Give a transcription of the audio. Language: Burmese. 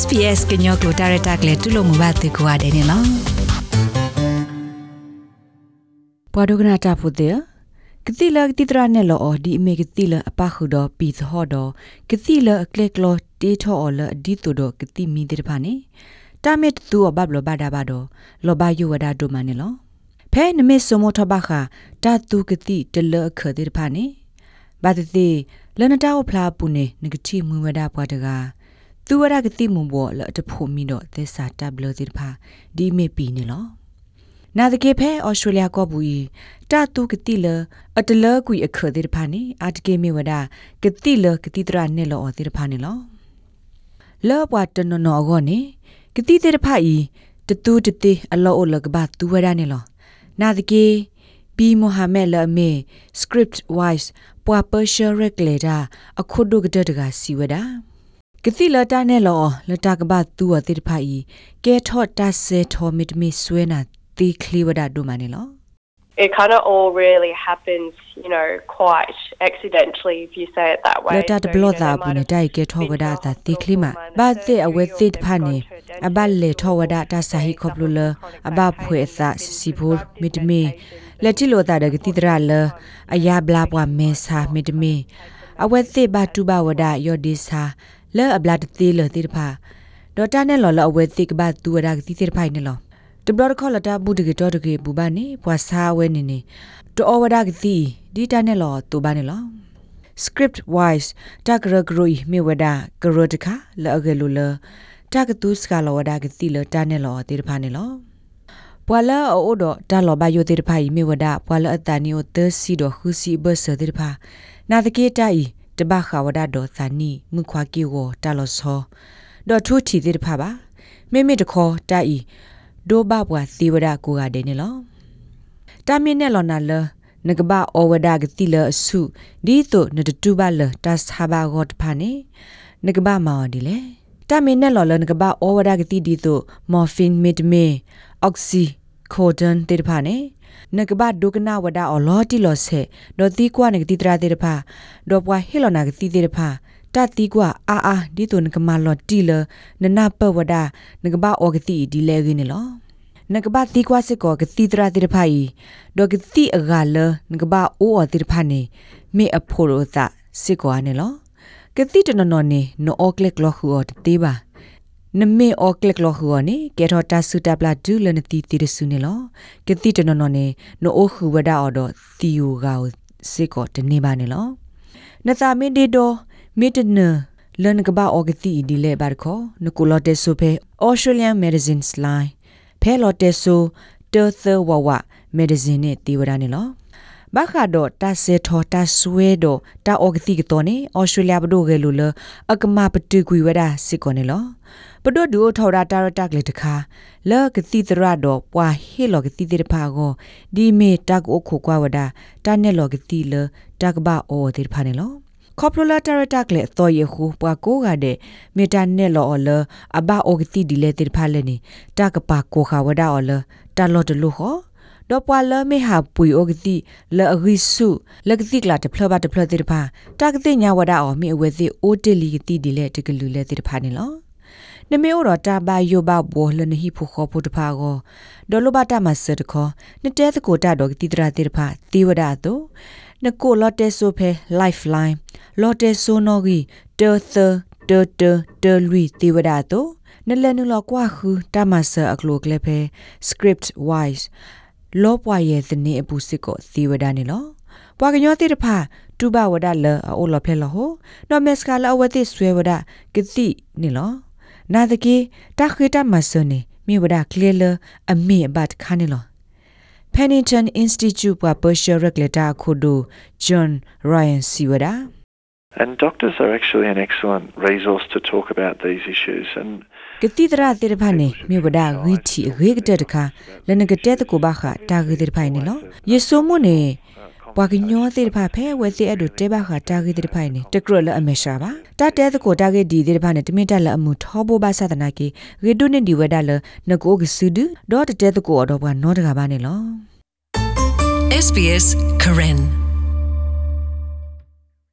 SPS ကညောကလိုတာရတာကလေတူလို့မဘာတေကွာတယ်နော်ပွာဒုကနာတာဖို့တဲ့ကတိလကတိတရနဲ့လောဒီအမေကတိလအပခုတော့ပီသဟောတော့ကတိလအကလကလောတေထောအလအဒီတူတော့ကတိမီတဲ့ဖာနေတာမစ်သူအဘဘလဘဒါဘတော့လောဘယဝဒါဒုမနဲ့လောဖဲနမစ်စမထဘခတာတူကတိတလခတဲ့ဖာနေဘာတိလနတာအဖလာပုနေငကတိမွေဝဒါပွားတကား သူဝရကတိမွန်ဘောလတဖို့မီတော့သစ္စာတပ်လို့ဒီဖာဒီမေပီနေလောနာတကေဖဲဩစတြေးလျကောဘူးတာတူကတိလအတလကွီအခဒီဖာနေအတကေမီဝဒကတိလကတိတရနဲ့လောဒီဖာနေလောလောဘွားတနနောကောနေကတိတဲ့ဖာဤတတူတတိအလောအလကဘာသူဝရနေလောနာတကေဘီမိုဟာမက်လအမေ script wise ပွာပရှရက်လေတာအခုဒုကတတကစီဝဒါ ကတိလတာနဲ့လောလတာကဘသူဝတိတဖိုင်ကဲထော့တဆေထောမစ်မီဆွေနာတီခလီဝဒါဒုမနေလော it kind of all really happens, you know, quite accidentally if you say it that way. Lata de bloda bune dai ke thowada ta tiklima ba te awe tit phane aba le thowada ta sahi khoplula aba phwe sa sibur mitme lati lo ta de ti tra le aya bla bwa me sa mitme awe te ba tu ba wada yo di sa လဲအဘလာတသေးလတိတဖာဒေါ်တာနဲ့လော်လော်အဝဲသိကဘာသူဝဒါကတိတိဖိုင်နေလောတဘလခေါ်လတာဘူးတကေတော်တကေဘူဘာနေပွာစာဝဲနေနေတောဝဒါကတိဒီတာနဲ့လော်တူဘာနေလော script wise တကရဂရိုီမြေဝဒါကရတခလော်အကလူလတကတူစကလော်ဝဒါကတိလတာနဲ့လော်တိတဖာနေလောပွာလာအိုဒတာလောဘယိုတိတဖာဤမြေဝဒါပွာလာအတနီယိုသစီဒခုစီဘဆတိတဖာနာတကေတိုင် တဘခဝဒဒေါသနီငခွာကီဝတာလောဆောဒေါ်ထုချီတိတဖပါမိမိတခေါ်တိုင်ဒိုဘဘွာသီဝဒကိုကဒဲနေလောတာမင်းနဲ့လော်နာလနကဘာအဝဒကတိလအစုဒီတို့နတတူဘလတသဘာဂတ်ဖာနေနကဘာမော်ဒီလေတာမင်းနဲ့လော်လနကဘာအဝဒကတိဒီတို့မော်ဖင်မစ်မေအောက်ဆီ ခိုဒန်တေဖာနေနကဘဒုကနာဝဒါအလော်တီလော်ဆေဒေါ်တီကွာနကတိတရာတေတဖာဒေါ်ပွားဟီလောနာကတိတေတဖာတတိကွာအာအာဒီတုန်ကမလော်တီလနနပဝဒါနကဘအောကတိဒီလေကင်းလောနကဘတိကွာစစ်ကောကတိတရာတေတဖာဤဒေါ်ကတိအဂါလနကဘအိုအတေတဖာနေမေအဖိုရိုသစစ်ကောနေလောကတိတနနောနေနောအောကလက်လောခူအတေးပါ နမေအောကလကလခေါနေကေထောတာစုတပလာဒူလနတီတီရဆုနေလောကတိတနနနေနိုအိုခူဝဒါအော်ဒတီယိုဂါစေကောတနေပါနေလောနသမင်းဒီဒိုမီတနလန်ကဘာအောကတိဒီလေဘာခောနကူလော်တေဆိုဖေ Australian Medicines Line ဖဲလော်တေဆိုတေသဝဝ medicine နဲ့တီဝဒနေလော ဘာခါတော့တဆေထောတဆွဲတော့တာအော်ဂတိကတော့နေဩစတြေးလျဘဒိုကလေးလိုလအကမပတူကွေဝဒါစစ်ကောနေလောပဒိုဒူထော်ရာတာရတက်လေတခါလောကတိတရတော့ပွာဟေလောကတိတိဖာကိုဒီမေတက်အိုခိုကွာဝဒါတာနဲ့လောကတိလတက်ဘာအောတိဖာနေလောခေါပလိုလာတာရတက်လေသောယခုပွာကိုကတဲ့မေတာနဲ့လောအလအဘအိုကတိဒီလေတိဖာလေနေတကပါကိုခါဝဒါအလတာလောတလူခော တော့ပွာလမေဟာပွေအိုကတိလအဂိစုလကတိကလာတဖလဘတဖလတိတဖာတကတိညာဝဒါအောမိအဝဲစီအိုတလီကတိဒီလေတကလူလေတိတဖာနေလောနမေအောတာဘာယောဘဘောလနဟိဖခောဖုတဖာကိုဒေါ်လဘတာမဆတ်ခောနတဲသကိုတာတော့တိတရာတိတဖာတိဝဒတုနကိုလော်တဲဆိုဖဲ lifeline လော်တဲဆိုနောဂီတေသတေတေတေလူတိဝဒတုနလနလကွာခူတာမဆအကလိုကလေဖဲ script wise လောပွားရဲ့သနေအပူစစ်ကိုသီဝဒနေလောပွာကညောတိတဖာတူဘဝဒလအိုလဖဲလဟိုနော်မက်စကလာဝတိဆွေဝဒကတိနေလောနာတကေတခိတမဆနေမြေဝဒကလေလအမေဘတ်ခါနေလော Pennington Institute ပွာ Berkshire Regulator ခုဒို John Ryan Siwada And doctors are actually an excellent resource to talk about these issues and ကတိတရတေတဖာနေမြေဝဒဂီတီရေကတဲ့တခါလနကတဲ့တကိုဘာခတာဂီတေတဖိုင်နေလောယေဆုမွနေပွာကညောသေးတဖာဖဲဝဲသေးအဲ့တို့တဲဘာခတာဂီတေတဖိုင်နေတကရလအမေရှာပါတတဲတကိုတာဂီဒီတေတဖာနေတမင်တက်လအမှုထောဘောဘာသဒနာကေရေဒုနေဒီဝဒလနကိုကစုဒဒေါ်တဲတကိုတော့ဘွာနောတကပါနေလော SBS Karen